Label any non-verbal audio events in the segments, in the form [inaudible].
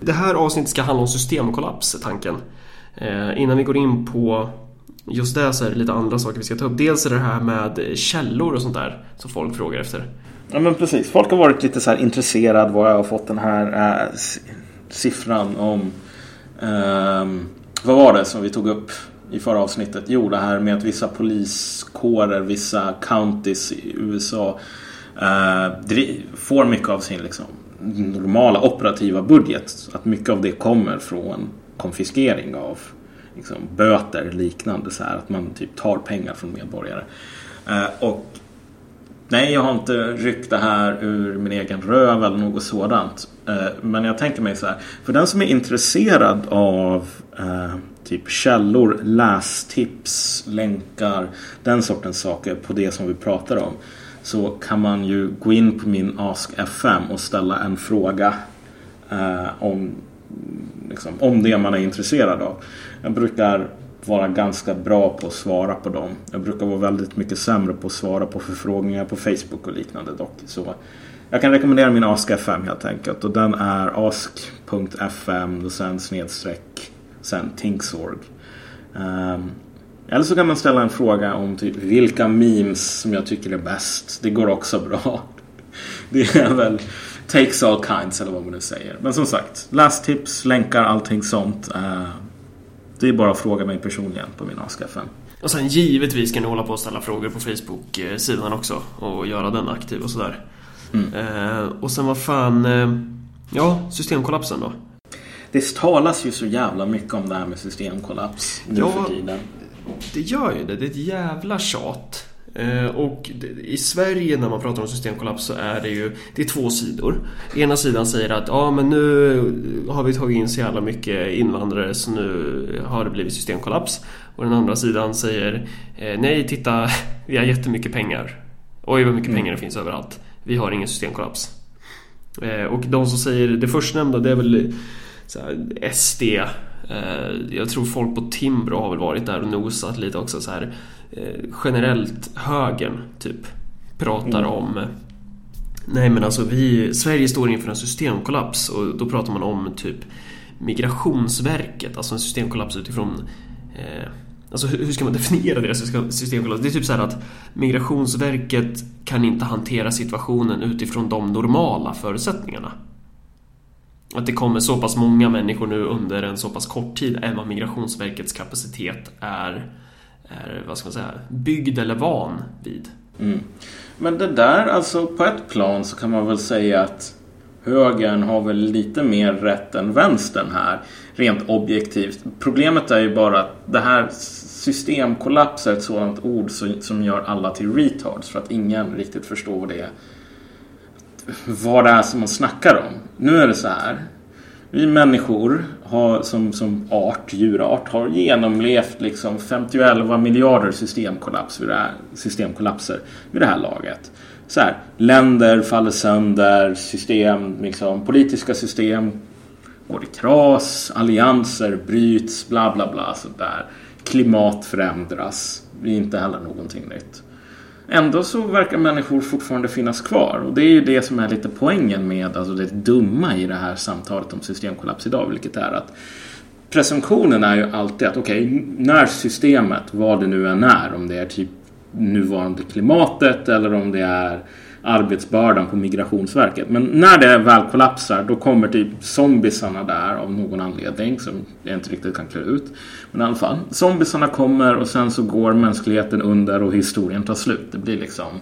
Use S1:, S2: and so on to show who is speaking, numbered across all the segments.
S1: Det här avsnittet ska handla om systemkollaps, är tanken. Eh, innan vi går in på just det så är det lite andra saker vi ska ta upp. Dels är det här med källor och sånt där som folk frågar efter.
S2: Ja men precis. Folk har varit lite så här intresserade var jag har fått den här äh, siffran om äh, vad var det som vi tog upp i förra avsnittet? Jo, det här med att vissa poliskårer, vissa counties i USA äh, eh, får mycket av sin liksom, normala operativa budget. Att mycket av det kommer från konfiskering av liksom, böter liknande. Så här, att man typ tar pengar från medborgare. Eh, och Nej, jag har inte ryckt det här ur min egen röv eller något sådant. Eh, men jag tänker mig så här. För den som är intresserad av eh, typ källor, lästips, länkar, den sortens saker på det som vi pratar om. Så kan man ju gå in på min Ask FM och ställa en fråga eh, om, liksom, om det man är intresserad av. Jag brukar vara ganska bra på att svara på dem. Jag brukar vara väldigt mycket sämre på att svara på förfrågningar på Facebook och liknande dock. Så jag kan rekommendera min Ask FM helt enkelt och den är ask.fm och sen snedstreck sen Tinksorg. Um, ehm, eller så kan man ställa en fråga om typ vilka memes som jag tycker är bäst. Det går också [laughs] bra. Det är väl takes all kinds eller vad man nu säger. Men som sagt, lästips, länkar, allting sånt. Uh, det är bara att fråga mig personligen på min Ask-FM.
S1: Och sen givetvis kan du hålla på och ställa frågor på Facebook-sidan också och göra den aktiv och sådär. Mm. Eh, och sen vad fan... Eh, ja, systemkollapsen då?
S2: Det talas ju så jävla mycket om det här med systemkollaps nu ja, för tiden.
S1: Det gör ju det. Det är ett jävla tjat. Eh, och i Sverige när man pratar om systemkollaps så är det ju det är två sidor. Ena sidan säger att ja men nu har vi tagit in så jävla mycket invandrare så nu har det blivit systemkollaps. Och den andra sidan säger eh, nej titta vi har jättemycket pengar. Oj vad mycket mm. pengar det finns överallt. Vi har ingen systemkollaps. Eh, och de som säger det förstnämnda det är väl SD. Jag tror folk på Timbro har väl varit där och nosat lite också så här Eh, generellt högern typ pratar mm. om Nej men alltså vi, Sverige står inför en systemkollaps och då pratar man om typ Migrationsverket, alltså en systemkollaps utifrån eh, Alltså hur ska man [laughs] definiera deras systemkollaps? Det är typ så att Migrationsverket kan inte hantera situationen utifrån de normala förutsättningarna. Att det kommer så pass många människor nu under en så pass kort tid än vad Migrationsverkets kapacitet är är vad ska man säga, byggd eller van vid.
S2: Mm. Men det där, alltså på ett plan så kan man väl säga att högern har väl lite mer rätt än vänstern här. Rent objektivt. Problemet är ju bara att det här systemkollaps är ett sådant ord som gör alla till retards för att ingen riktigt förstår vad det är. Vad det är som man snackar om. Nu är det så här. Vi människor har, som, som art, djurart har genomlevt liksom 51 miljarder systemkollaps vid det här, systemkollapser vid det här laget. Så här, länder faller sönder, system, liksom, politiska system går i kras, allianser bryts, bla bla bla sådär. Klimat förändras, det är inte heller någonting nytt. Ändå så verkar människor fortfarande finnas kvar och det är ju det som är lite poängen med alltså det dumma i det här samtalet om systemkollaps idag, vilket är att presumtionen är ju alltid att okej, okay, när systemet, vad det nu än är, om det är typ nuvarande klimatet eller om det är arbetsbördan på Migrationsverket. Men när det väl kollapsar då kommer typ zombisarna där av någon anledning som jag inte riktigt kan klä ut. Men i alla fall, zombisarna kommer och sen så går mänskligheten under och historien tar slut. Det blir liksom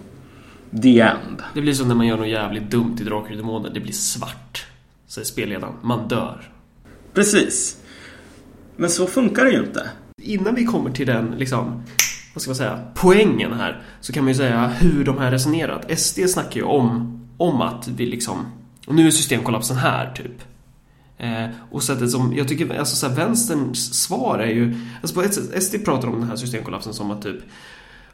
S2: the end.
S1: Det blir som när man gör något jävligt dumt i Drakar och Demoner. Det blir svart. Säger spelledaren. Man dör.
S2: Precis. Men så funkar det ju inte.
S1: Innan vi kommer till den liksom vad ska man säga, poängen här så kan man ju säga hur de här resonerat. SD snackar ju om, om att vi liksom, och nu är systemkollapsen här typ. Eh, och sättet som, jag tycker, alltså så här, vänsterns svar är ju, alltså på ett sätt, SD pratar om den här systemkollapsen som att typ,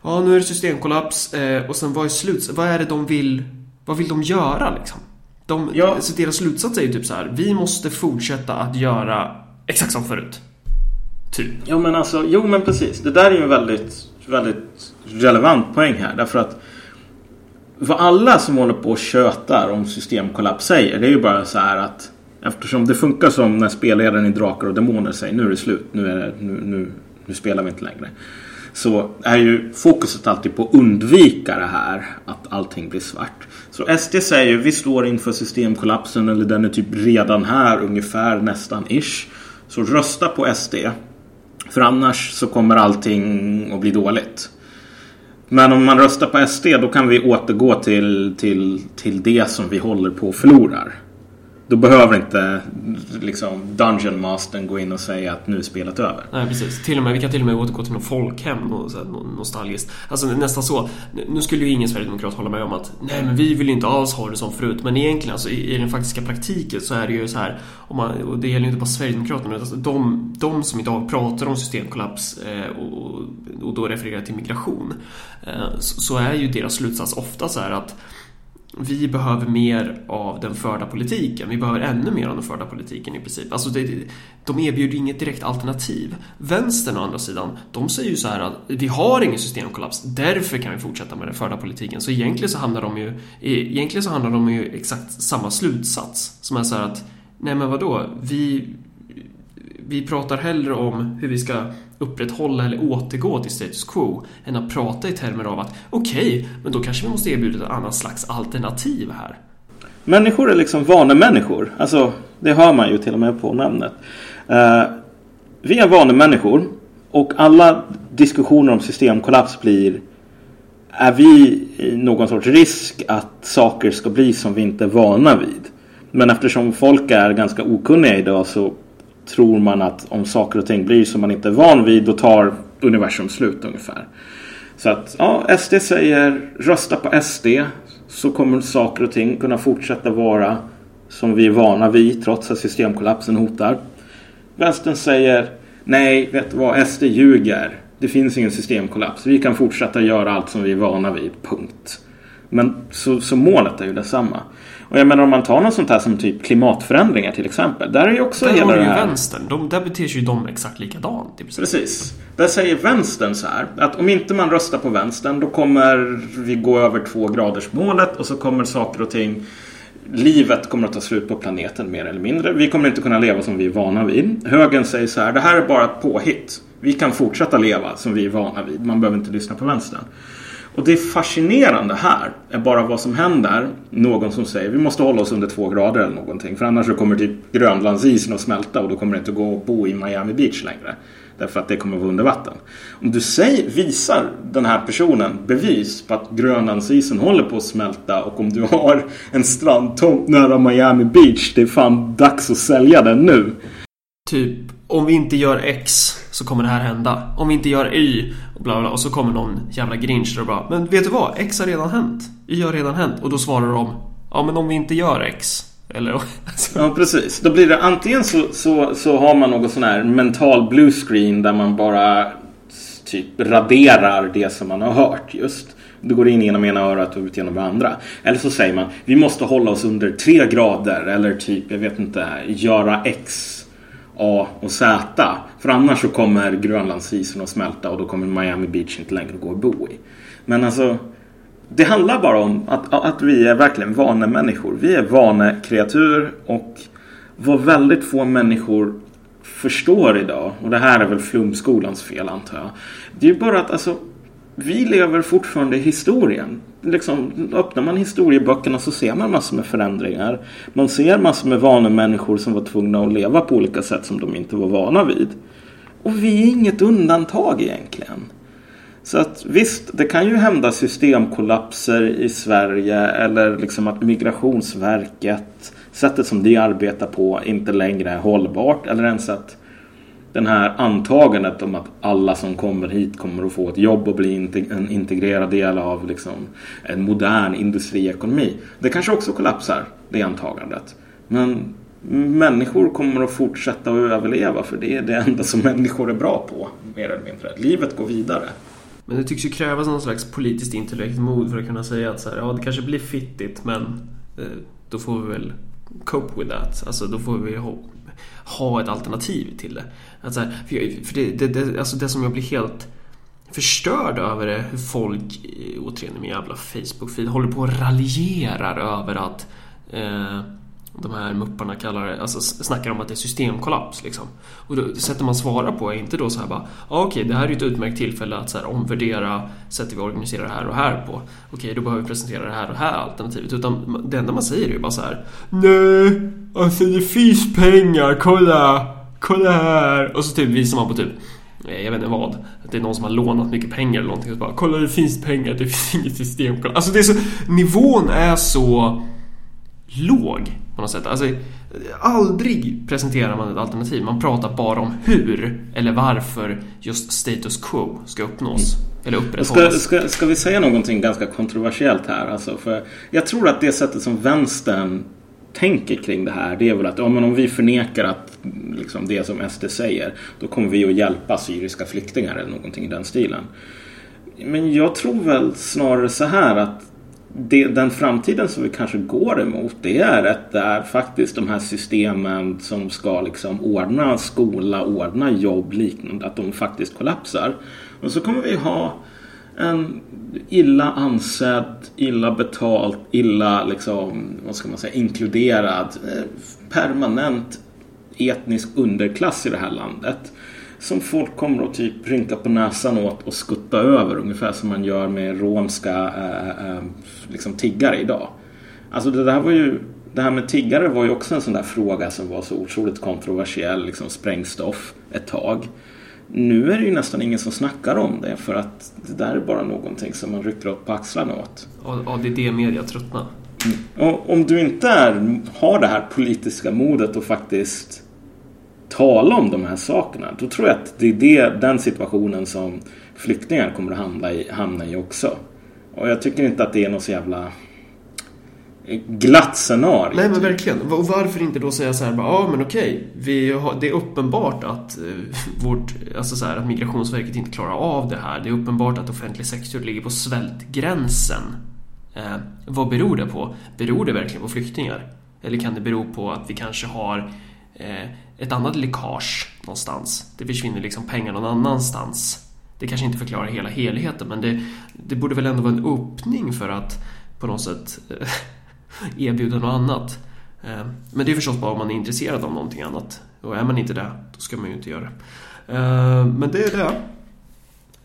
S1: ja nu är det systemkollaps eh, och sen vad är slut, vad är det de vill, vad vill de göra liksom? De, ja. alltså deras slutsats är ju typ så här, vi måste fortsätta att göra exakt som förut. Typ.
S2: Ja men alltså, jo men precis. Det där är ju en väldigt, väldigt relevant poäng här. Därför att vad alla som håller på och tjötar om systemkollaps säger det är ju bara så här att Eftersom det funkar som när spelledaren i Drakar och Demoner säger nu är det slut, nu, är det, nu, nu, nu spelar vi inte längre. Så är ju fokuset alltid på att undvika det här, att allting blir svart. Så SD säger vi står inför systemkollapsen eller den är typ redan här ungefär nästan ish. Så rösta på SD. För annars så kommer allting att bli dåligt. Men om man röstar på SD då kan vi återgå till, till, till det som vi håller på att förlorar. Då behöver inte liksom Dungeon Mastern gå in och säga att nu är spelet över.
S1: Nej precis. Till och med, vi kan till och med återgå till något folkhem och så här, nostalgiskt. Alltså nästan så. Nu skulle ju ingen sverigedemokrat hålla med om att nej men vi vill inte alls ha det som förut. Men egentligen alltså, i, i den faktiska praktiken så är det ju så här. Om man, och det gäller ju inte bara Sverigedemokraterna. Alltså, de, de som idag pratar om systemkollaps eh, och, och då refererar till migration. Eh, så, så är ju deras slutsats ofta så här att vi behöver mer av den förda politiken. Vi behöver ännu mer av den förda politiken i princip. Alltså det, de erbjuder inget direkt alternativ. Vänstern å andra sidan, de säger ju så här att vi har ingen systemkollaps, därför kan vi fortsätta med den förda politiken. Så egentligen så hamnar de ju, egentligen så hamnar de ju exakt samma slutsats. Som är så här att, nej men vadå, vi, vi pratar hellre om hur vi ska upprätthålla eller återgå till status quo än att prata i termer av att okej, okay, men då kanske vi måste erbjuda ett annat slags alternativ här.
S2: Människor är liksom vanemänniskor. Alltså, det hör man ju till och med på namnet. Uh, vi är vanemänniskor och alla diskussioner om systemkollaps blir är vi i någon sorts risk att saker ska bli som vi inte är vana vid. Men eftersom folk är ganska okunniga idag så tror man att om saker och ting blir som man inte är van vid då tar universum slut ungefär. Så att ja, SD säger rösta på SD så kommer saker och ting kunna fortsätta vara som vi är vana vid trots att systemkollapsen hotar. Vänstern säger nej, vet du vad, SD ljuger. Det finns ingen systemkollaps. Vi kan fortsätta göra allt som vi är vana vid, punkt. Men så, så målet är ju detsamma. Och jag menar om man tar något sånt här som typ klimatförändringar till exempel. Där är ju också
S1: där
S2: hela
S1: har
S2: det
S1: ju
S2: här.
S1: vänstern. De, där beter sig ju de exakt likadant. Typ.
S2: Precis. Där säger vänstern så här. Att om inte man röstar på vänstern då kommer vi gå över två graders målet och så kommer saker och ting Livet kommer att ta slut på planeten mer eller mindre. Vi kommer inte kunna leva som vi är vana vid. Högern säger så här. Det här är bara ett påhitt. Vi kan fortsätta leva som vi är vana vid. Man behöver inte lyssna på vänstern. Och det fascinerande här är bara vad som händer. Någon som säger vi måste hålla oss under två grader eller någonting. För annars så kommer typ Grönlandsisen att smälta och då kommer det inte gå att bo i Miami Beach längre. Därför att det kommer att vara under vatten. Om du säger, visar den här personen bevis på att Grönlandsisen håller på att smälta och om du har en strandtomt nära Miami Beach. Det är fan dags att sälja den nu.
S1: Typ, om vi inte gör X så kommer det här hända. Om vi inte gör Y och bla bla och så kommer någon jävla grinch och bara Men vet du vad? X har redan hänt. Y har redan hänt. Och då svarar de Ja men om vi inte gör X. Eller [laughs]
S2: alltså. Ja precis. Då blir det antingen så, så, så har man någon sån här mental blue screen där man bara typ raderar det som man har hört just. Då går in genom ena örat och ut genom det andra. Eller så säger man vi måste hålla oss under tre grader eller typ, jag vet inte, göra X A och Z. För annars så kommer Grönlandsisen att smälta och då kommer Miami Beach inte längre att gå att bo i. Men alltså, det handlar bara om att, att vi är verkligen vanemänniskor. Vi är vanekreatur och vad väldigt få människor förstår idag, och det här är väl flumskolans fel antar jag. Det är ju bara att alltså, vi lever fortfarande i historien. Liksom, öppnar man historieböckerna så ser man massor med förändringar. Man ser massor med vanemänniskor som var tvungna att leva på olika sätt som de inte var vana vid. Och vi är inget undantag egentligen. Så att visst, det kan ju hända systemkollapser i Sverige eller liksom att Migrationsverket, sättet som de arbetar på, inte längre är hållbart. Eller ens att den här antagandet om att alla som kommer hit kommer att få ett jobb och bli en integrerad del av liksom en modern industriekonomi. Det kanske också kollapsar, det antagandet. Men människor kommer att fortsätta att överleva för det är det enda som människor är bra på, mer eller mindre. Livet går vidare.
S1: Men det tycks ju krävas någon slags politiskt intellekt mod för att kunna säga att så här, ja, det kanske blir fittigt men eh, då får vi väl cope with that. Alltså då får vi ha ett alternativ till det. Alltså, för det, det, det, alltså det som jag blir helt förstörd över är hur folk, eh, återigen i min jävla Facebook-feed, håller på och raljerar över att eh, de här mupparna kallar det, alltså snackar om att det är systemkollaps liksom. Och då, sättet man svarar på är inte då så här bara, ja okej det här är ett utmärkt tillfälle att så här, omvärdera sättet vi organiserar det här och här på. Okej, då behöver vi presentera det här och här alternativet. Utan det enda man säger är ju bara så här, nej, alltså det finns pengar, kolla, kolla här. Och så typ visar man på typ eh, jag vet inte vad. Att det är någon som har lånat mycket pengar eller någonting. Och bara, kolla det finns pengar, det finns [laughs] inget systemkollaps. Alltså det är så, nivån är så låg på något sätt. Alltså, aldrig presenterar man ett alternativ. Man pratar bara om hur eller varför just status quo ska uppnås. Eller upprätthållas.
S2: Ska, ska, ska vi säga någonting ganska kontroversiellt här? Alltså, för jag tror att det sättet som vänstern tänker kring det här det är väl att ja, men om vi förnekar att liksom, det som SD säger då kommer vi att hjälpa syriska flyktingar eller någonting i den stilen. Men jag tror väl snarare så här att det, den framtiden som vi kanske går emot det är att det är faktiskt de här systemen som ska liksom ordna skola, ordna jobb liknande, att de faktiskt kollapsar. Och så kommer vi ha en illa ansedd, illa betalt, illa liksom, vad ska man säga, inkluderad, eh, permanent etnisk underklass i det här landet som folk kommer att typ rynka på näsan åt och skutta över ungefär som man gör med romska äh, äh, liksom tiggare idag. Alltså det där var ju det här med tiggare var ju också en sån där fråga som var så otroligt kontroversiell, liksom sprängstoff ett tag. Nu är det ju nästan ingen som snackar om det för att det där är bara någonting som man rycker upp på axlarna åt.
S1: Ja, det är det media tröttnar.
S2: Mm. Och om du inte är, har det här politiska modet och faktiskt tala om de här sakerna. Då tror jag att det är det, den situationen som flyktingar kommer att hamna i, hamna i också. Och jag tycker inte att det är något så jävla eh, glatt scenario.
S1: Nej men verkligen. Och varför inte då säga så här, ja men okej, vi har, det är uppenbart att, eh, vårt, alltså så här, att Migrationsverket inte klarar av det här. Det är uppenbart att offentlig sektor ligger på svältgränsen. Eh, vad beror det på? Beror det verkligen på flyktingar? Eller kan det bero på att vi kanske har Eh, ett annat läckage någonstans. Det försvinner liksom pengar någon annanstans. Det kanske inte förklarar hela helheten men det, det borde väl ändå vara en öppning för att på något sätt eh, [laughs] erbjuda något annat. Eh, men det är förstås bara om man är intresserad av någonting annat. Och är man inte det, då ska man ju inte göra det. Men det är det.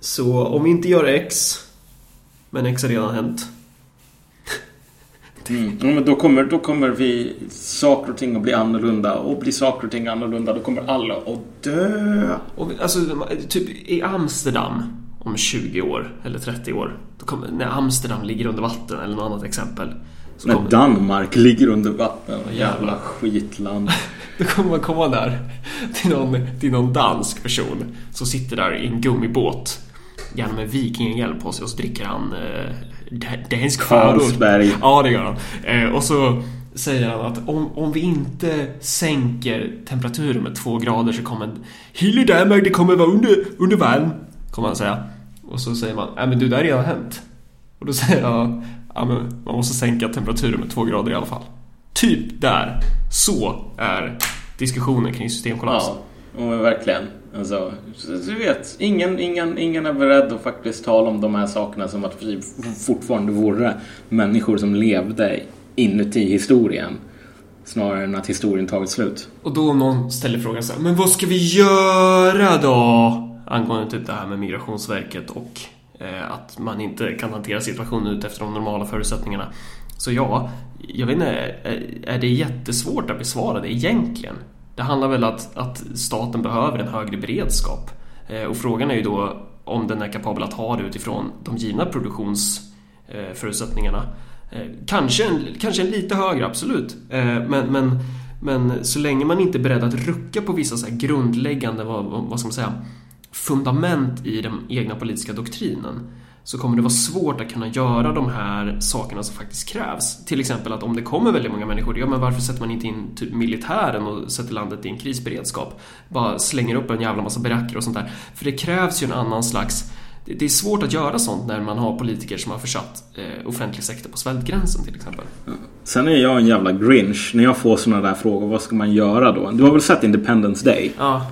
S1: Så om vi inte gör X, men X har redan hänt,
S2: Mm. Ja, men då, kommer, då kommer vi saker och ting att bli annorlunda och blir saker och ting annorlunda då kommer alla att dö.
S1: Och, alltså, typ i Amsterdam om 20 år eller 30 år. Då kommer, när Amsterdam ligger under vatten eller något annat exempel.
S2: när kommer, Danmark ligger under vatten. Jävla, skitland. [laughs]
S1: då kommer man komma där till någon, till någon dansk person som sitter där i en gummibåt. Gärna med vikingahjälm på sig och så dricker han eh, dansk
S2: Carlsberg.
S1: Ja, det gör han. Eh, och så säger han att om, om vi inte sänker temperaturen med två grader så kommer hela Danmark det kommer vara under, under vatten. Kommer han säga. Och så säger man, ja men du det har redan hänt. Och då säger jag, ja men man måste sänka temperaturen med två grader i alla fall. Typ där. Så är diskussionen kring systemkollaps.
S2: Ja, verkligen. Alltså, du vet, ingen, ingen, ingen är beredd att faktiskt tala om de här sakerna som att vi fortfarande vore människor som levde inuti historien. Snarare än att historien tagit slut.
S1: Och då om någon ställer frågan så här, men vad ska vi göra då? Angående typ det här med Migrationsverket och eh, att man inte kan hantera situationen utefter de normala förutsättningarna. Så ja, jag vet inte, är det jättesvårt att besvara det egentligen? Det handlar väl att, att staten behöver en högre beredskap. Eh, och frågan är ju då om den är kapabel att ha det utifrån de givna produktionsförutsättningarna. Eh, kanske en, kanske en lite högre, absolut. Eh, men, men, men så länge man inte är beredd att rucka på vissa så grundläggande vad, vad ska man säga, fundament i den egna politiska doktrinen så kommer det vara svårt att kunna göra de här sakerna som faktiskt krävs. Till exempel att om det kommer väldigt många människor, ja men varför sätter man inte in typ militären och sätter landet i en krisberedskap? Bara slänger upp en jävla massa baracker och sånt där. För det krävs ju en annan slags det är svårt att göra sånt när man har politiker som har försatt eh, offentlig sektor på svältgränsen till exempel.
S2: Sen är jag en jävla grinch när jag får såna där frågor. Vad ska man göra då? Du har väl sett Independence Day?
S1: Ja.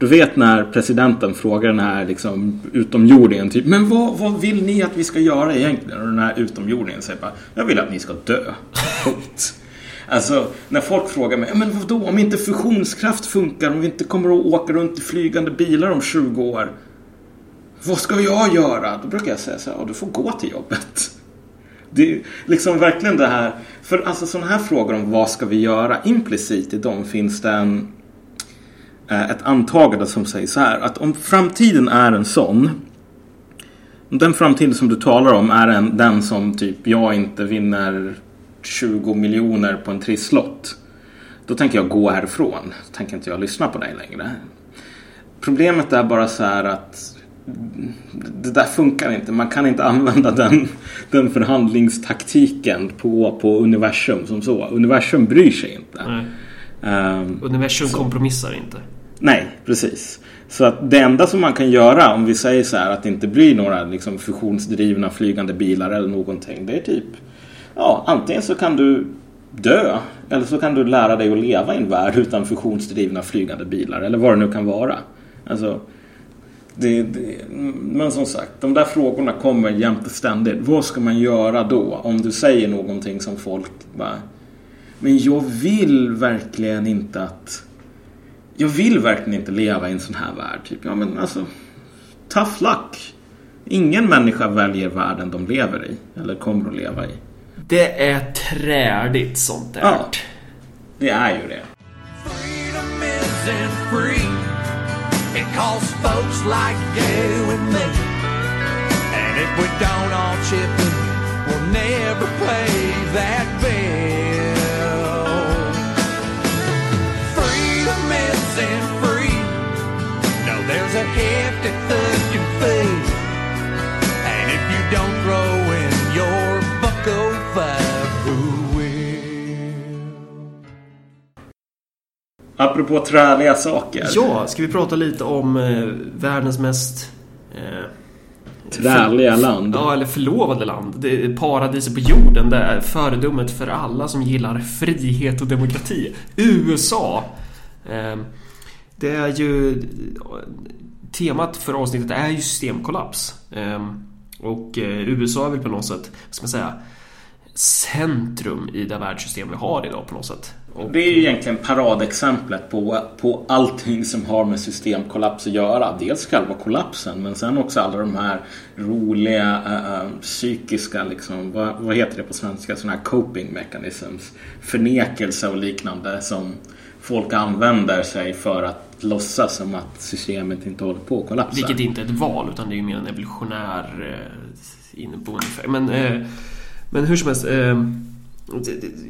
S2: Du vet när presidenten frågar den här liksom, utomjordingen typ Men vad, vad vill ni att vi ska göra egentligen? Och den här utomjordingen säger bara Jag vill att ni ska dö. Punkt. Alltså, när folk frågar mig, men vadå, om inte fusionskraft funkar, om vi inte kommer att åka runt i flygande bilar om 20 år. Vad ska jag göra? Då brukar jag säga så här, du får gå till jobbet. Det är liksom verkligen det här, för alltså sådana här frågor om vad ska vi göra, implicit i dem finns det en, ett antagande som säger så här, att om framtiden är en sån den framtiden som du talar om är en, den som typ jag inte vinner 20 miljoner på en trisslott. Då tänker jag gå härifrån. Då tänker inte jag lyssna på dig längre. Problemet är bara så här att det där funkar inte. Man kan inte använda den, den förhandlingstaktiken på, på universum som så. Universum bryr sig inte.
S1: Um, universum så. kompromissar inte.
S2: Nej, precis. Så att det enda som man kan göra om vi säger så här att det inte blir några liksom, fusionsdrivna flygande bilar eller någonting. Det är typ Ja, antingen så kan du dö eller så kan du lära dig att leva i en värld utan fusionsdrivna flygande bilar eller vad det nu kan vara. Alltså, det, det, men som sagt, de där frågorna kommer jämt och ständigt. Vad ska man göra då om du säger någonting som folk bara Men jag vill verkligen inte att jag vill verkligen inte leva i en sån här värld. Typ. Ja men alltså Tough luck. Ingen människa väljer världen de lever i. Eller kommer att leva i.
S1: Det är trädigt sånt där.
S2: Ja, det är ju det. It calls folks like you and me. And if we don't all chip in, we'll never pay that bill. Isn't free. No, there's a hefty thugging fee. And if you don't throw in your bucko five, who will? Apropå träliga saker.
S1: Ja, ska vi prata lite om eh, världens mest... Eh,
S2: Träliga land.
S1: Ja, eller förlovade land. Det är paradiset på jorden. Det är föredömet för alla som gillar frihet och demokrati. USA. Det är ju... Temat för avsnittet är ju systemkollaps. Ehm, och eh, USA är väl på något sätt, vad ska man säga, centrum i det världssystem vi har idag på något sätt.
S2: Och... Det är ju egentligen paradexemplet på, på allting som har med systemkollaps att göra. Dels själva kollapsen men sen också alla de här roliga äh, psykiska, liksom, vad, vad heter det på svenska, sådana här coping mechanisms. Förnekelse och liknande som folk använder sig för att låtsas som att systemet inte håller på att kollapsa.
S1: Vilket inte är ett val utan det är ju mer en evolutionär eh, inneboende Men, eh, men hur som helst. Eh,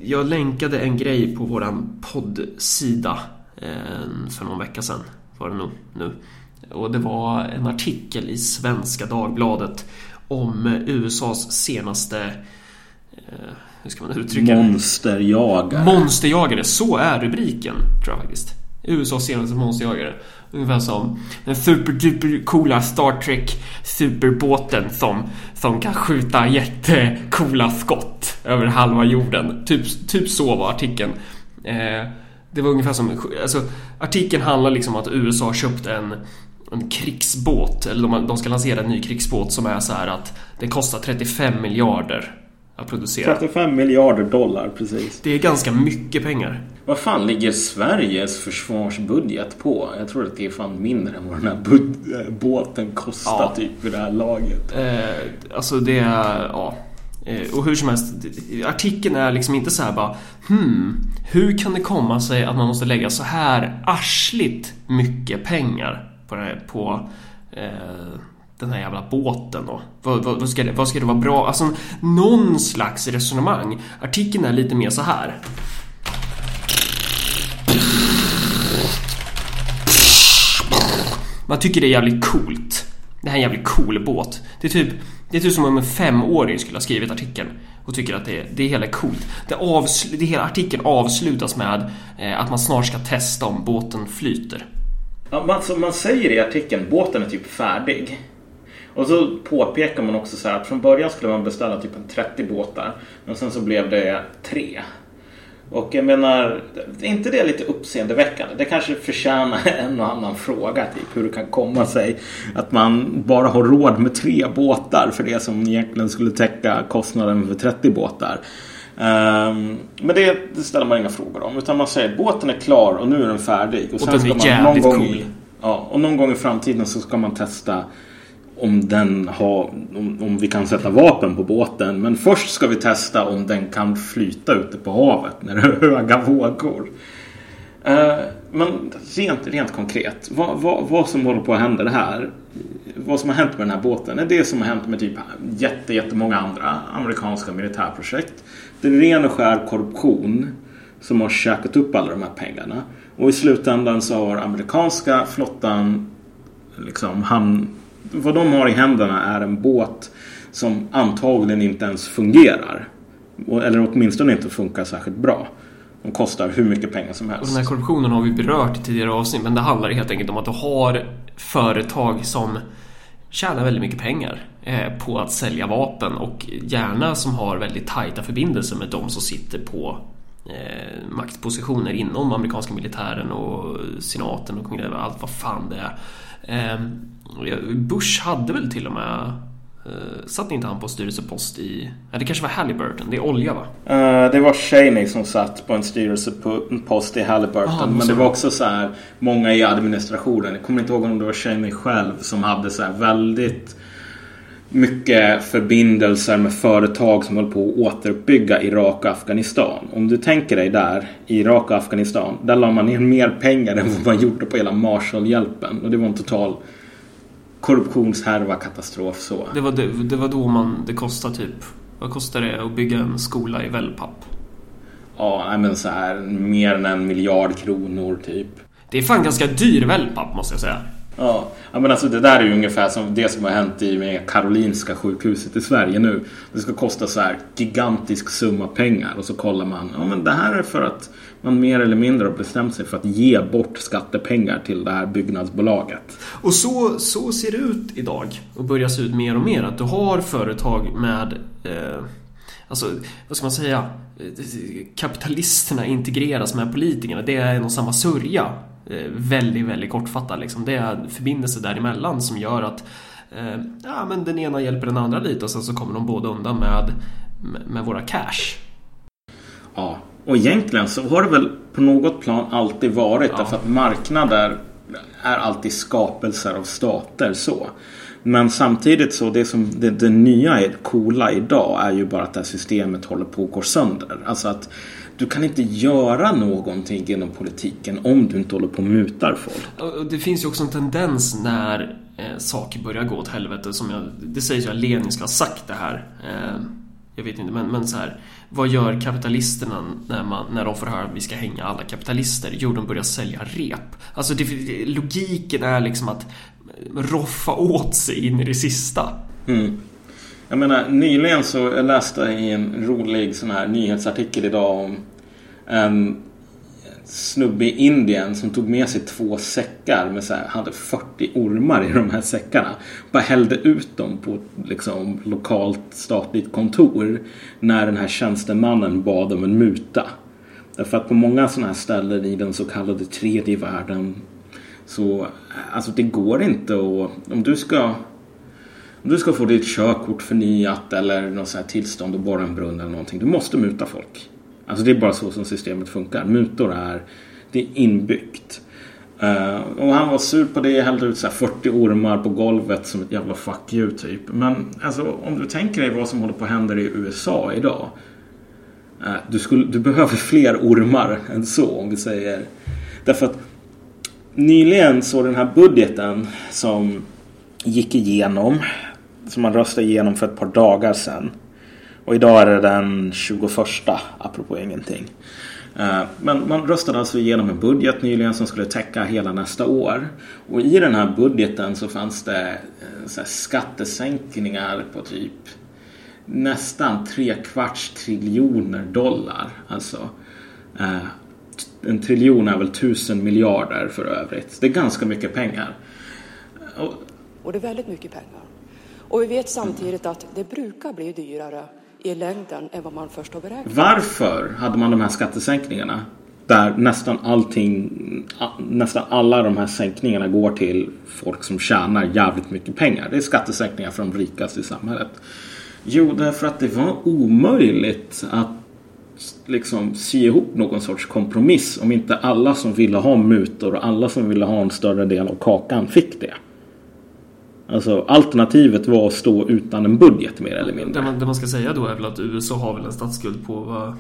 S1: jag länkade en grej på våran poddsida eh, för någon vecka sedan. Var det nog nu. Och det var en artikel i Svenska Dagbladet om USAs senaste eh, hur ska man uttrycka
S2: det? Monsterjagare.
S1: Monsterjagare, så är rubriken tror jag faktiskt. USAs senaste monsterjagare. Ungefär som den superduper coola Star Trek superbåten som, som kan skjuta jättecoola skott över halva jorden. Typ, typ så var artikeln. Eh, det var ungefär som, alltså artikeln handlar liksom om att USA har köpt en en krigsbåt, eller de, de ska lansera en ny krigsbåt som är så här att det kostar 35 miljarder att producera.
S2: 35 miljarder dollar, precis.
S1: Det är ganska mycket pengar.
S2: Vad fan ligger Sveriges försvarsbudget på? Jag tror att det är fan mindre än vad den här eh, båten kostar ja. typ vid det här laget.
S1: Eh, alltså det är, ja. Eh, och hur som helst, artikeln är liksom inte så här bara Hmm, hur kan det komma sig att man måste lägga så här arsligt mycket pengar på, det här, på eh, den här jävla båten då? Vad, vad, vad, ska det, vad ska det vara bra? Alltså någon slags resonemang. Artikeln är lite mer så här. Man tycker det är jävligt coolt. Det här är en jävligt cool båt. Det är typ, det är typ som om en femåring skulle ha skrivit artikeln och tycker att det, det hela är coolt. Det, avsl, det hela artikeln avslutas med eh, att man snart ska testa om båten flyter.
S2: Ja, man, man säger i artikeln båten är typ färdig. Och så påpekar man också så här att från början skulle man beställa typ en 30 båtar. Men sen så blev det tre. Och jag menar, är inte det lite uppseendeväckande? Det kanske förtjänar [laughs] en och annan fråga. Typ hur det kan komma sig att man bara har råd med tre båtar för det som egentligen skulle täcka kostnaden för 30 båtar. Um, men det, det, ställer man inga frågor om. Utan man säger båten är klar och nu är den färdig.
S1: Och, och den är jävligt
S2: någon
S1: cool.
S2: Ja, och någon gång i framtiden så ska man testa om, den har, om, om vi kan sätta vapen på båten. Men först ska vi testa om den kan flyta ute på havet när det är [laughs] höga vågor. Uh, men rent, rent konkret, vad, vad, vad som håller på att hända det här vad som har hänt med den här båten är det som har hänt med typ jätte, jättemånga andra amerikanska militärprojekt. Det är ren och skär korruption som har käkat upp alla de här pengarna. Och i slutändan så har amerikanska flottan liksom hamn, vad de har i händerna är en båt som antagligen inte ens fungerar. Eller åtminstone inte funkar särskilt bra. De kostar hur mycket pengar som helst.
S1: Och den här korruptionen har vi berört i tidigare avsnitt men det handlar helt enkelt om att du har företag som tjänar väldigt mycket pengar eh, på att sälja vapen och gärna som har väldigt tajta förbindelser med de som sitter på eh, maktpositioner inom amerikanska militären och senaten och allt vad fan det är. Eh, Bush hade väl till och med Uh, satt inte han på styrelsepost i... Ja, det kanske var Halliburton. Det är olja va?
S2: Uh, det var Cheney som satt på en styrelsepost i Halliburton. Aha, men det var också så här många i administrationen. Jag kommer inte ihåg om det var Cheney själv som hade så här väldigt mycket förbindelser med företag som höll på att återuppbygga Irak och Afghanistan. Om du tänker dig där, Irak och Afghanistan, där la man ner mer pengar [laughs] än vad man gjorde på hela Marshallhjälpen. Och det var en total korruptionshärva, katastrof så.
S1: Det var, det, det var då man, det kostade typ, vad kostar det att bygga en skola i wellpapp?
S2: Ja, men så här mer än en miljard kronor typ.
S1: Det är fan ganska dyr wellpapp måste jag säga.
S2: Ja, men alltså det där är ju ungefär som det som har hänt i med Karolinska sjukhuset i Sverige nu. Det ska kosta så här gigantisk summa pengar och så kollar man. Ja, men det här är för att man mer eller mindre har bestämt sig för att ge bort skattepengar till det här byggnadsbolaget.
S1: Och så, så ser det ut idag och börjar se ut mer och mer. Att du har företag med eh, Alltså, vad ska man säga? Kapitalisterna integreras med politikerna. Det är en och samma sörja. Eh, väldigt, väldigt kortfattat liksom. Det är förbindelser däremellan som gör att eh, ja, men den ena hjälper den andra lite och sen så kommer de båda undan med, med våra cash.
S2: Ja, och egentligen så har det väl på något plan alltid varit ja. därför att marknader är alltid skapelser av stater så. Men samtidigt så det som det, det nya är coola idag är ju bara att det här systemet håller på att gå sönder. Alltså att du kan inte göra någonting inom politiken om du inte håller på och mutar folk.
S1: Det finns ju också en tendens när eh, saker börjar gå åt helvete. Som jag, det sägs ju att Lenin ska ha sagt det här. Eh, jag vet inte, men, men så här. Vad gör kapitalisterna när, man, när de får höra att vi ska hänga alla kapitalister? Jo, de börjar sälja rep. Alltså det, logiken är liksom att roffa åt sig in i det sista.
S2: Mm. Jag menar, nyligen så jag läste i en rolig sån här nyhetsartikel idag om en snubbe i Indien som tog med sig två säckar med så här, hade 40 ormar i de här säckarna. Bara hällde ut dem på liksom lokalt statligt kontor när den här tjänstemannen bad om en muta. Därför att på många sådana här ställen i den så kallade tredje världen så alltså det går inte att om du ska om du ska få ditt körkort förnyat eller något sånt här tillstånd att borra en brunn eller någonting. Du måste muta folk. Alltså det är bara så som systemet funkar. Mutor är, det är inbyggt. Uh, och han var sur på det, hällde ut så 40 ormar på golvet som ett jävla fuck you typ. Men alltså om du tänker dig vad som håller på att hända i USA idag. Uh, du, skulle, du behöver fler ormar [laughs] än så om vi säger. Därför att nyligen så den här budgeten som gick igenom. Som man röstade igenom för ett par dagar sedan. Och idag är det den 21 apropå ingenting. Eh, men man röstade alltså igenom en budget nyligen som skulle täcka hela nästa år. Och i den här budgeten så fanns det eh, så skattesänkningar på typ nästan tre kvarts triljoner dollar. Alltså eh, en triljon är väl tusen miljarder för övrigt. Det är ganska mycket pengar.
S3: Och, och det är väldigt mycket pengar. Och vi vet samtidigt att det brukar bli dyrare i längden än vad man först har beräknat.
S2: Varför hade man de här skattesänkningarna? Där nästan allting, nästan alla de här sänkningarna går till folk som tjänar jävligt mycket pengar. Det är skattesänkningar för de rikaste i samhället. Jo, därför att det var omöjligt att liksom sy ihop någon sorts kompromiss om inte alla som ville ha mutor och alla som ville ha en större del av kakan fick det. Alltså alternativet var att stå utan en budget mer eller mindre.
S1: Det man, det man ska säga då är väl att USA har väl en statsskuld på vad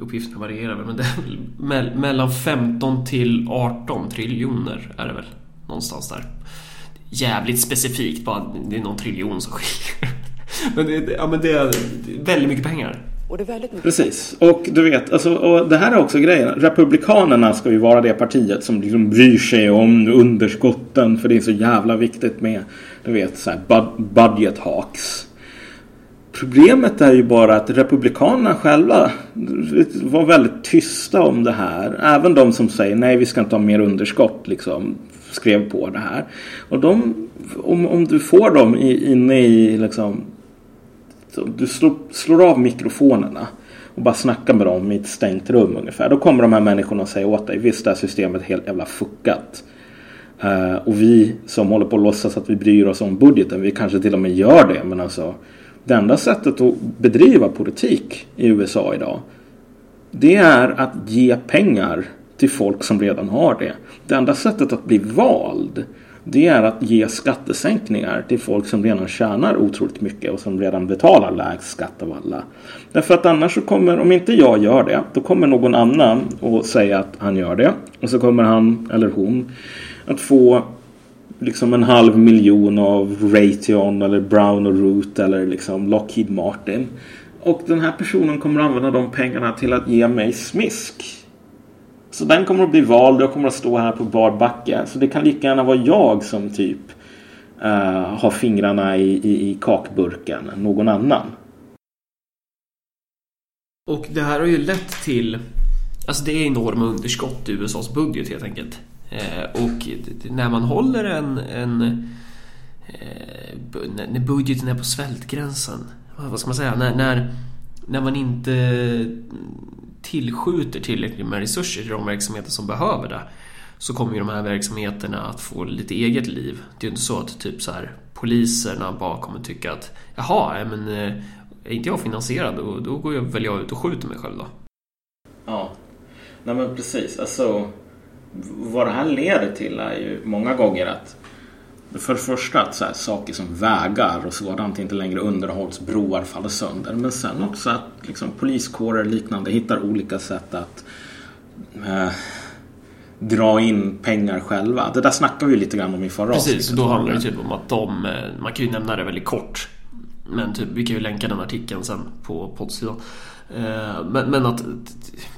S1: uppgifterna varierar väl, men det är väl mellan 15 till 18 triljoner är det väl någonstans där. Jävligt specifikt bara, det är någon triljon som skiljer. [laughs] Men det, ja, men det är väldigt mycket pengar.
S3: Och det är väldigt mycket
S2: Precis. Och du vet, alltså, och det här är också grejen. Republikanerna ska ju vara det partiet som liksom bryr sig om underskotten. För det är så jävla viktigt med, du vet, så här budget hawks. Problemet är ju bara att Republikanerna själva var väldigt tysta om det här. Även de som säger nej, vi ska inte ha mer underskott, liksom skrev på det här. Och de, om, om du får dem i, inne i liksom du slår, slår av mikrofonerna och bara snackar med dem i ett stängt rum ungefär. Då kommer de här människorna och säga åt dig, visst det här systemet är helt jävla fuckat. Eh, och vi som håller på att låtsas att vi bryr oss om budgeten, vi kanske till och med gör det. Men alltså, det enda sättet att bedriva politik i USA idag, det är att ge pengar till folk som redan har det. Det enda sättet att bli vald, det är att ge skattesänkningar till folk som redan tjänar otroligt mycket och som redan betalar lägst skatt av alla. Därför att annars så kommer, om inte jag gör det, då kommer någon annan och säga att han gör det. Och så kommer han eller hon att få liksom en halv miljon av Raytheon eller Brown och Root eller liksom Lockheed Martin. Och den här personen kommer att använda de pengarna till att ge mig smisk. Så den kommer att bli vald. Jag kommer att stå här på bar backe. Så det kan lika gärna vara jag som typ uh, har fingrarna i, i, i kakburken. Någon annan.
S1: Och det här har ju lett till Alltså det är enorma underskott i USAs budget helt enkelt. Eh, och när man håller en, en eh, när budgeten är på svältgränsen. Vad ska man säga? När, när, när man inte tillskjuter tillräckligt med resurser till de verksamheter som behöver det så kommer ju de här verksamheterna att få lite eget liv. Det är ju inte så att typ så här, poliserna bara kommer tycka att jaha, men eh, är inte jag finansierad då, då går jag väl jag ut och skjuter mig själv då.
S2: Ja, nej men precis. Alltså vad det här leder till är ju många gånger att för det första att så här, saker som vägar och sådant inte längre underhålls, broar faller sönder. Men sen också att liksom, poliskårer och liknande hittar olika sätt att eh, dra in pengar själva. Det där snackade vi lite grann om i förra
S1: Precis, avsnittet. då handlar det typ om att de, eh, man kan ju nämna det väldigt kort. Men typ, vi kan ju länka den artikeln sen på poddsidan. Eh, men, men att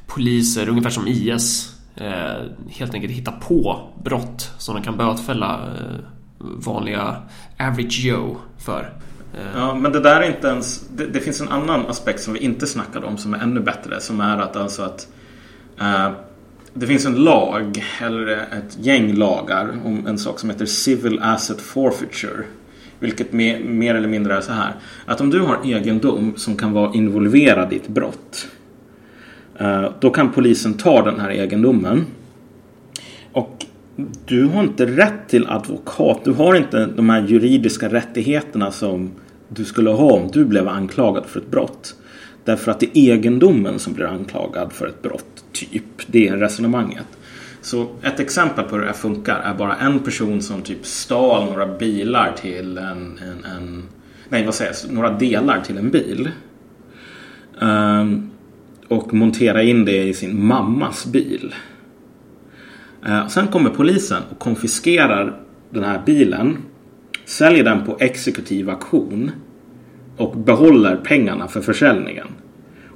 S1: poliser, ungefär som IS, eh, helt enkelt hitta på brott som de kan bötfälla eh, vanliga average Joe för.
S2: Eh, ja, men det där är inte ens... Det, det, finns en annan aspekt som vi inte snackade om som är ännu bättre. Som är att alltså att Eh, det finns en lag, eller ett gäng lagar om en sak som heter Civil Asset Forfeiture. Vilket mer, mer eller mindre är så här. Att om du har egendom som kan vara involverad i ett brott. Eh, då kan polisen ta den här egendomen. Och du har inte rätt till advokat. Du har inte de här juridiska rättigheterna som du skulle ha om du blev anklagad för ett brott. Därför att det är egendomen som blir anklagad för ett brott, typ. Det är resonemanget. Så ett exempel på hur det här funkar är bara en person som typ stal några bilar till en, en, en nej vad säger jag, några delar till en bil. Um, och montera in det i sin mammas bil. Eh, sen kommer polisen och konfiskerar den här bilen. Säljer den på exekutiv auktion. Och behåller pengarna för försäljningen.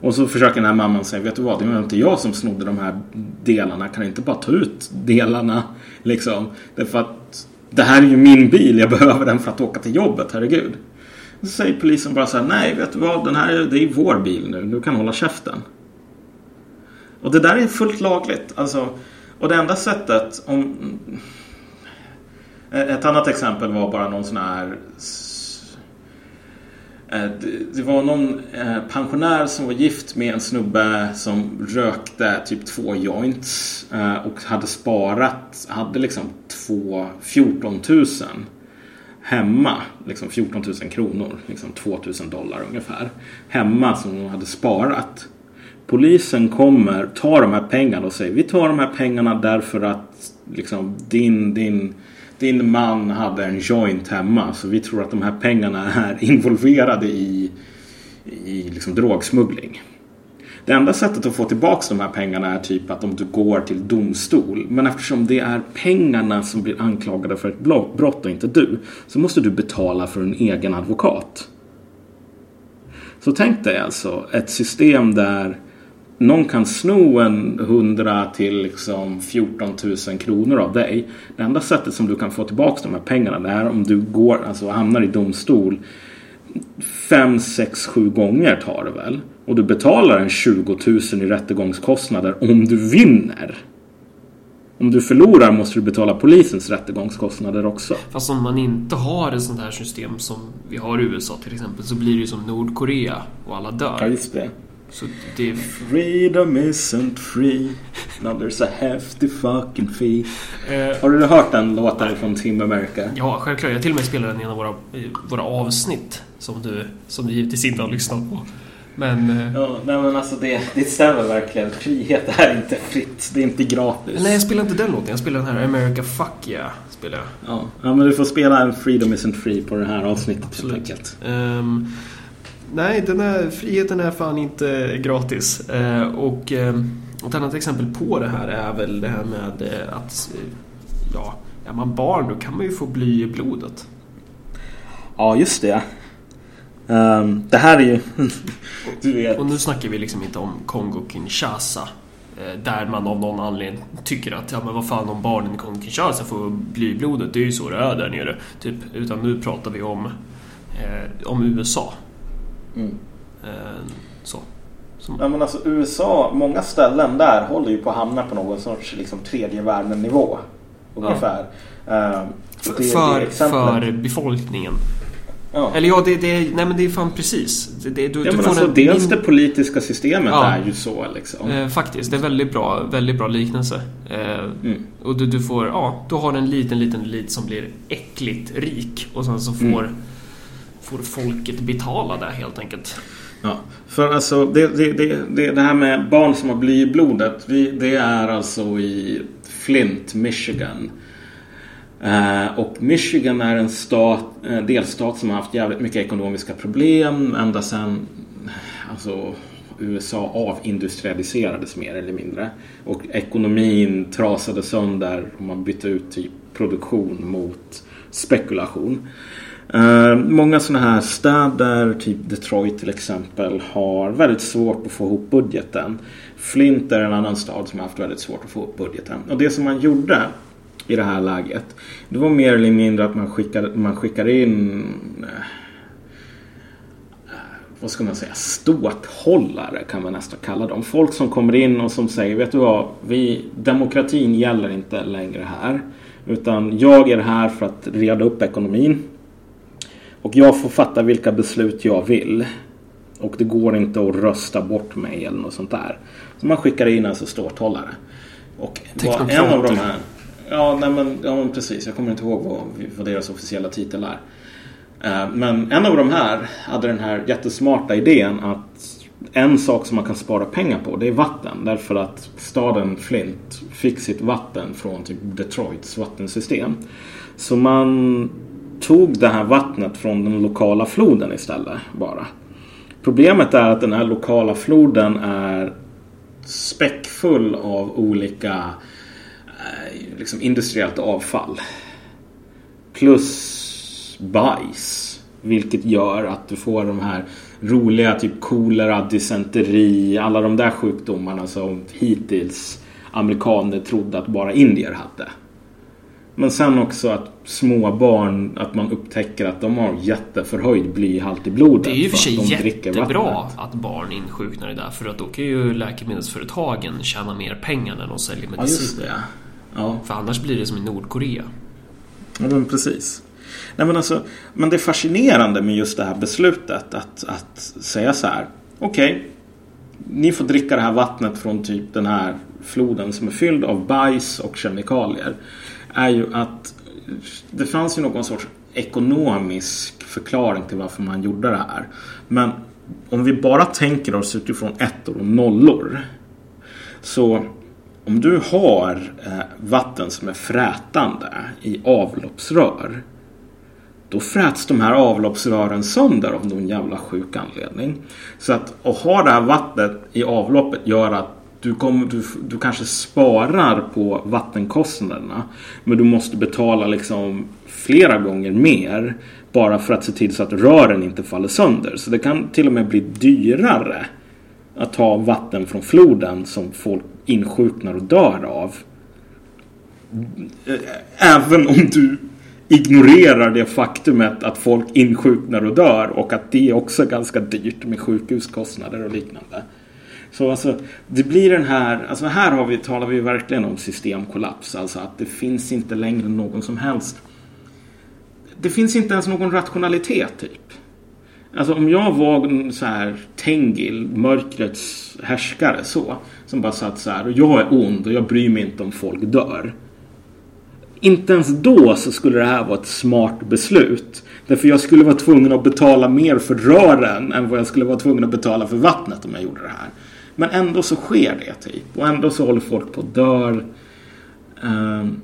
S2: Och så försöker den här mamman säga, vet du vad, det var inte jag som snodde de här delarna. Kan inte bara ta ut delarna? [laughs] Liksom. Därför att det här är ju min bil, jag [laughs] behöver den för att åka till jobbet, herregud. Så säger polisen bara så här, nej vet du vad, den här, det är vår bil nu, du kan hålla käften. Och det där är fullt lagligt. Alltså, och det enda sättet om... Eh, ett annat exempel var bara någon sån här... Eh, det var någon eh, pensionär som var gift med en snubbe som rökte typ två joints och hade sparat, hade liksom två, 14 000 hemma, liksom 14 000 kronor, liksom 2 000 dollar ungefär, hemma som hon hade sparat. Polisen kommer, tar de här pengarna och säger vi tar de här pengarna därför att liksom, din, din, din man hade en joint hemma. Så vi tror att de här pengarna är [laughs] involverade i, i liksom, drogsmuggling. Det enda sättet att få tillbaka de här pengarna är typ att om du går till domstol. Men eftersom det är pengarna som blir anklagade för ett brott och inte du. Så måste du betala för en egen advokat. Så tänk dig alltså ett system där någon kan sno en 100 till liksom 14 000 kronor av dig. Det enda sättet som du kan få tillbaka de här pengarna är om du går, alltså hamnar i domstol 5, 6, 7 gånger tar det väl. Och du betalar en 20 000 i rättegångskostnader om du vinner. Om du förlorar måste du betala polisens rättegångskostnader också.
S1: Fast om man inte har ett sånt här system som vi har i USA till exempel så blir det ju som Nordkorea och alla dör.
S2: Ja, just det.
S1: Så det.
S2: Freedom isn't free Now there's a hefty fucking fee eh, Har du hört den låten från Team America?
S1: Ja, självklart. Jag till och med spelar den i en av våra, våra avsnitt som du, som du givetvis inte har lyssnat på. Men...
S2: Eh, ja, nej men alltså det, det stämmer verkligen. Frihet är inte fritt. Det är inte gratis.
S1: Nej, jag spelar inte den låten. Jag spelar den här America Fuck Yeah. Spelar jag.
S2: Ja, ja men du får spela Freedom Isn't Free på det här avsnittet Absolut. helt enkelt. Um,
S1: nej, den här friheten är fan inte gratis. Uh, och um, ett annat exempel på det här är väl det här med uh, att ja, är man barn då kan man ju få bly i blodet.
S2: Ja, just det. Um, det här är ju... [laughs]
S1: du vet. Och nu snackar vi liksom inte om Kongo-Kinshasa. Eh, där man av någon anledning tycker att, ja men vad fan om barnen i Kongo-Kinshasa får bly i blodet, det är ju så det är där nere. Typ, utan nu pratar vi om, eh, om USA. Mm. Eh, så.
S2: Som... Ja men alltså USA, många ställen där håller ju på att hamna på någon sorts liksom, tredje världen-nivå. Ungefär. Ja.
S1: Uh, det, för, det för befolkningen. Ja. Eller ja, det, det, nej men det är fan precis. Det, det,
S2: du, ja, du men alltså, en, dels det politiska systemet ja. är ju så liksom.
S1: Eh, faktiskt, det är väldigt bra, väldigt bra liknelse. Eh, mm. Och du, du, får, ja, du har en liten, liten elit som blir äckligt rik och sen så får, mm får folket betala det helt enkelt.
S2: Ja, för alltså det, det, det, det här med barn som har bly i blodet. Vi, det är alltså i Flint, Michigan. Eh, och Michigan är en stat, eh, delstat som har haft jävligt mycket ekonomiska problem ända sedan alltså, USA avindustrialiserades mer eller mindre. Och ekonomin trasade sönder och man bytte ut typ produktion mot spekulation. Uh, många sådana här städer, typ Detroit till exempel, har väldigt svårt att få ihop budgeten. Flint är en annan stad som har haft väldigt svårt att få ihop budgeten. Och det som man gjorde i det här läget. Det var mer eller mindre att man skickade, man skickade in eh, vad ska man säga, ståthållare kan man nästan kalla dem. Folk som kommer in och som säger, vet du vad, vi, demokratin gäller inte längre här. Utan jag är här för att reda upp ekonomin. Och jag får fatta vilka beslut jag vill. Och det går inte att rösta bort mig eller något sånt där. Så man skickar in alltså ståthållare. Och en av de här Ja, nej men, ja, men precis. Jag kommer inte ihåg vad, vad deras officiella titel är. Eh, men en av de här hade den här jättesmarta idén att en sak som man kan spara pengar på det är vatten. Därför att staden Flint fick sitt vatten från typ Detroits vattensystem. Så man tog det här vattnet från den lokala floden istället bara. Problemet är att den här lokala floden är späckfull av olika eh, liksom industriellt avfall. Plus bajs. Vilket gör att du får de här roliga typ kolera, dysenteri, alla de där sjukdomarna som hittills amerikaner trodde att bara indier hade. Men sen också att små barn, att man upptäcker att de har jätteförhöjd blyhalt i blodet.
S1: Det är ju för sig jättebra att barn insjuknar i det där för att då kan ju läkemedelsföretagen tjäna mer pengar när de säljer mediciner. Ja, Ja. För annars blir det som i Nordkorea.
S2: Ja, men precis. Nej, men, alltså, men det är fascinerande med just det här beslutet att, att säga så här. Okej, okay, ni får dricka det här vattnet från typ den här floden som är fylld av bajs och kemikalier. Är ju att det fanns ju någon sorts ekonomisk förklaring till varför man gjorde det här. Men om vi bara tänker oss utifrån ettor och nollor. Så om du har eh, vatten som är frätande i avloppsrör. Då fräts de här avloppsrören sönder av någon jävla sjuk anledning. Så att, att ha det här vattnet i avloppet gör att du, kommer, du, du kanske sparar på vattenkostnaderna. Men du måste betala liksom flera gånger mer. Bara för att se till så att rören inte faller sönder. Så det kan till och med bli dyrare att ta vatten från floden som folk insjuknar och dör av. Även om du ignorerar det faktumet att folk insjuknar och dör och att det också är ganska dyrt med sjukhuskostnader och liknande. Så alltså, det blir den här, alltså här har vi, talar vi verkligen om systemkollaps. Alltså att det finns inte längre någon som helst det finns inte ens någon rationalitet typ. Alltså om jag var så här Tengil, mörkrets härskare så. Som bara satt så här och jag är ond och jag bryr mig inte om folk dör. Inte ens då så skulle det här vara ett smart beslut. Därför jag skulle vara tvungen att betala mer för rören än vad jag skulle vara tvungen att betala för vattnet om jag gjorde det här. Men ändå så sker det typ. Och ändå så håller folk på att dör. Um,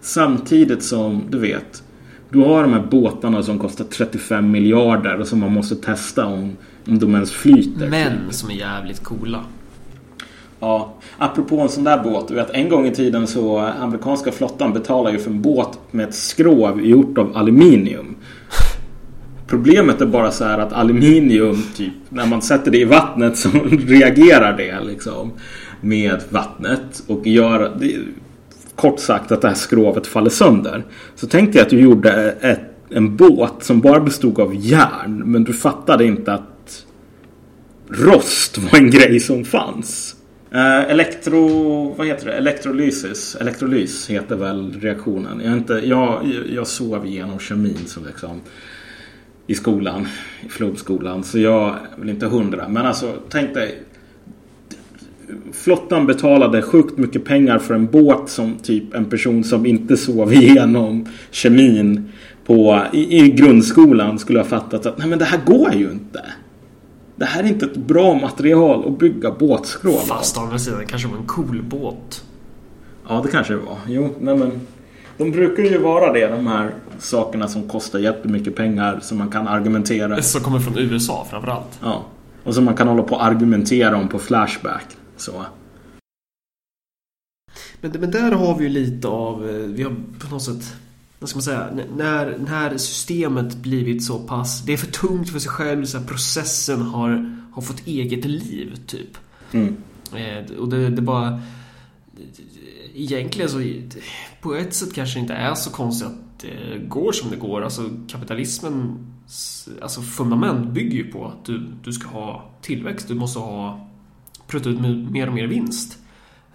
S2: samtidigt som, du vet. Du har de här båtarna som kostar 35 miljarder och som man måste testa om, om de ens flyter.
S1: Men som är jävligt coola.
S2: Ja, apropå en sån där båt. Du vet, en gång i tiden så amerikanska flottan betalade ju för en båt med ett skrov gjort av aluminium. Problemet är bara så här att aluminium, typ, när man sätter det i vattnet så [laughs] reagerar det liksom med vattnet och gör det, kort sagt att det här skrovet faller sönder. Så tänkte jag att du gjorde ett, en båt som bara bestod av järn men du fattade inte att rost var en grej som fanns. Uh, elektro... Vad heter det? Elektrolysis. Elektrolys heter väl reaktionen. Jag, inte, jag, jag sov igenom kemin så liksom i skolan, i flumskolan. Så jag väl inte hundra. Men alltså, tänk dig. Flottan betalade sjukt mycket pengar för en båt som typ en person som inte sov [laughs] igenom kemin på, i, i grundskolan skulle ha fattat att nej men det här går ju inte. Det här är inte ett bra material att bygga båtskrov.
S1: Fast å andra sidan kanske var en cool båt.
S2: Ja, det kanske det var. Jo, nej men. De brukar ju vara det, de här sakerna som kostar jättemycket pengar som man kan argumentera.
S1: Som kommer från USA framförallt.
S2: Ja. Och som man kan hålla på och argumentera om på Flashback. Så.
S1: Men, men där har vi ju lite av, eh, vi har på något sätt vad ska man säga, när, när systemet blivit så pass, det är för tungt för sig själv, så här, processen har, har fått eget liv typ.
S2: Mm.
S1: Eh, och det, det bara, egentligen så, på ett sätt kanske det inte är så konstigt att det går som det går. Alltså kapitalismen, alltså fundament bygger ju på att du, du ska ha tillväxt, du måste ha prutta ut mer och mer vinst.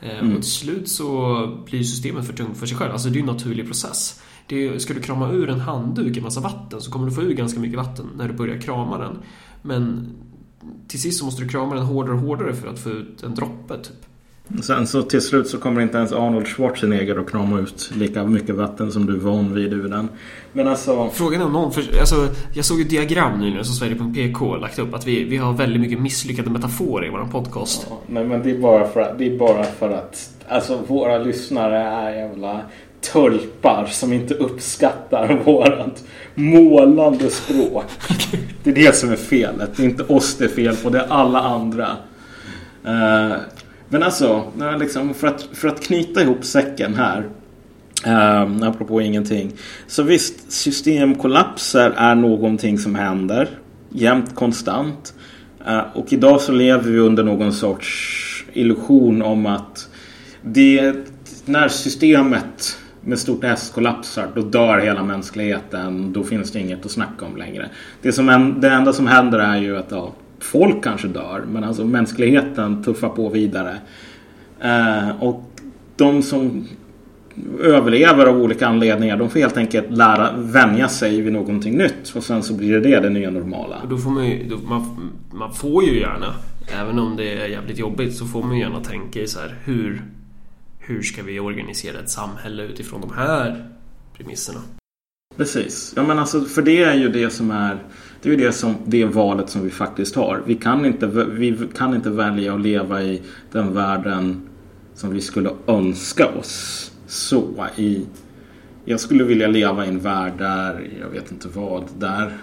S1: Eh, mm. Och till slut så blir systemet för tungt för sig själv. Alltså det är ju en naturlig process. Det, ska du krama ur en handduk i massa vatten så kommer du få ur ganska mycket vatten när du börjar krama den. Men till sist så måste du krama den hårdare och hårdare för att få ut en droppe typ.
S2: Sen så till slut så kommer inte ens Arnold Schwarzenegger att krama ut lika mycket vatten som du är van vid ur den. Men alltså...
S1: Frågan är om någon... För, alltså, jag såg ett diagram nyligen som Sverige.pk lagt upp att vi, vi har väldigt mycket misslyckade metaforer i vår podcast.
S2: Ja, nej men det är bara för att, det är bara för att alltså, våra lyssnare är jävla tulpar som inte uppskattar [laughs] vårat målande språk. Det är det som är felet. Det är inte oss det är fel på, det är alla andra. Uh, men alltså, liksom, för, att, för att knyta ihop säcken här. Um, apropå ingenting. Så visst, systemkollapser är någonting som händer. Jämt konstant. Eh, och idag så lever vi under någon sorts illusion om att det, när systemet med stort S kollapsar, då dör hela mänskligheten. Då finns det inget att snacka om längre. Det, som en, det enda som händer är ju att ja, folk kanske dör, men alltså mänskligheten tuffar på vidare. Eh, och de som överlever av olika anledningar, de får helt enkelt lära vänja sig vid någonting nytt. Och sen så blir det det, det nya normala.
S1: Och då får man, ju, då, man, man får ju gärna, även om det är jävligt jobbigt, så får man ju gärna tänka i så här, hur hur ska vi organisera ett samhälle utifrån de här premisserna?
S2: Precis. Ja, men alltså, för det är ju det som är Det är det, som, det valet som vi faktiskt har. Vi kan, inte, vi kan inte välja att leva i den världen som vi skulle önska oss. Så i... Jag skulle vilja leva i en värld där, jag vet inte vad, där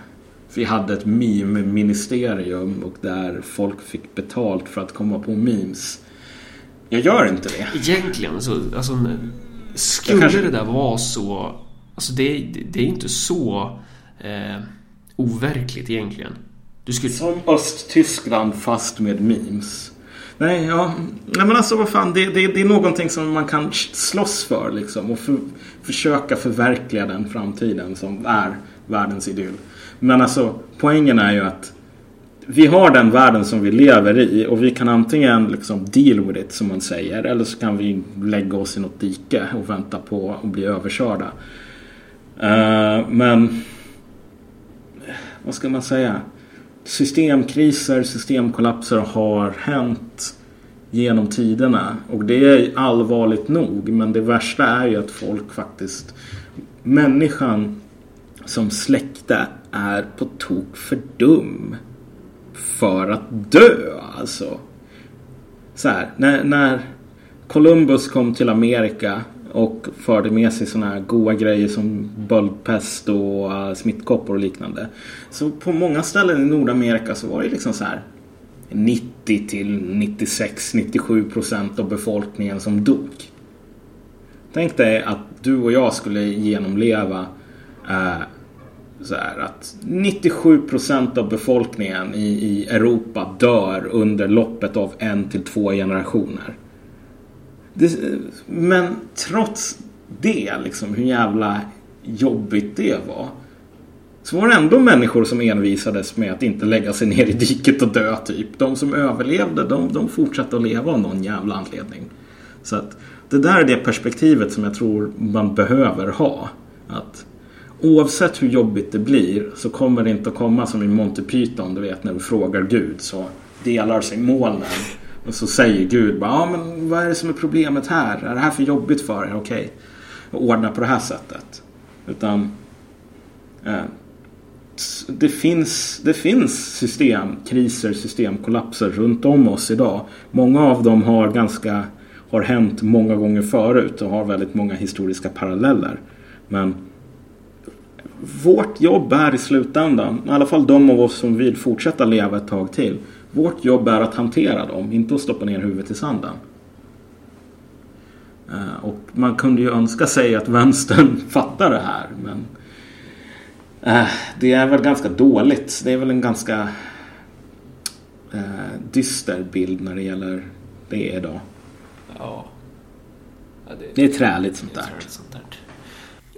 S2: vi hade ett meme-ministerium och där folk fick betalt för att komma på memes. Jag gör inte det.
S1: Egentligen så, alltså, skulle kanske... det där vara så... Alltså det, det är inte så eh, overkligt egentligen.
S2: Du skulle... Som Östtyskland fast med memes. Nej, ja. Nej men alltså vad fan. Det, det, det är någonting som man kan slåss för liksom. Och för, försöka förverkliga den framtiden som är världens idyll. Men alltså poängen är ju att vi har den världen som vi lever i och vi kan antingen liksom deal with it som man säger eller så kan vi lägga oss i något dike och vänta på att bli överkörda. Uh, men vad ska man säga? Systemkriser, systemkollapser har hänt genom tiderna och det är allvarligt nog men det värsta är ju att folk faktiskt människan som släkte är på tok för dum för att dö alltså. Så här, när, när Columbus kom till Amerika och förde med sig sådana här goda grejer som böldpest och uh, smittkoppor och liknande. Så på många ställen i Nordamerika så var det liksom så här 90 till 96-97 procent av befolkningen som dog. Tänk dig att du och jag skulle genomleva uh, så här att 97 procent av befolkningen i, i Europa dör under loppet av en till två generationer. Det, men trots det, liksom, hur jävla jobbigt det var. Så var det ändå människor som envisades med att inte lägga sig ner i diket och dö typ. De som överlevde, de, de fortsatte att leva av någon jävla anledning. Så att det där är det perspektivet som jag tror man behöver ha. Att oavsett hur jobbigt det blir så kommer det inte att komma som i Monty Python, du vet när vi frågar Gud så delar sig molnen. Och så säger Gud bara, ja men vad är det som är problemet här? Är det här för jobbigt för er? Okej, okay. ordna på det här sättet. Utan eh, det, finns, det finns systemkriser, systemkollapser runt om oss idag. Många av dem har ganska har hänt många gånger förut och har väldigt många historiska paralleller. Men vårt jobb är i slutändan, i alla fall de av oss som vill fortsätta leva ett tag till. Vårt jobb är att hantera dem, inte att stoppa ner huvudet i sanden. Eh, och man kunde ju önska sig att vänstern [laughs] fattar det här. Men eh, det är väl ganska dåligt. Det är väl en ganska eh, dyster bild när det gäller det idag.
S1: Ja.
S2: ja det, det, är träligt sånt där. Sånt där.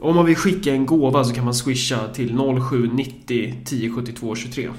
S1: Om man vill skicka en gåva så kan man swisha till 0790 1072 23.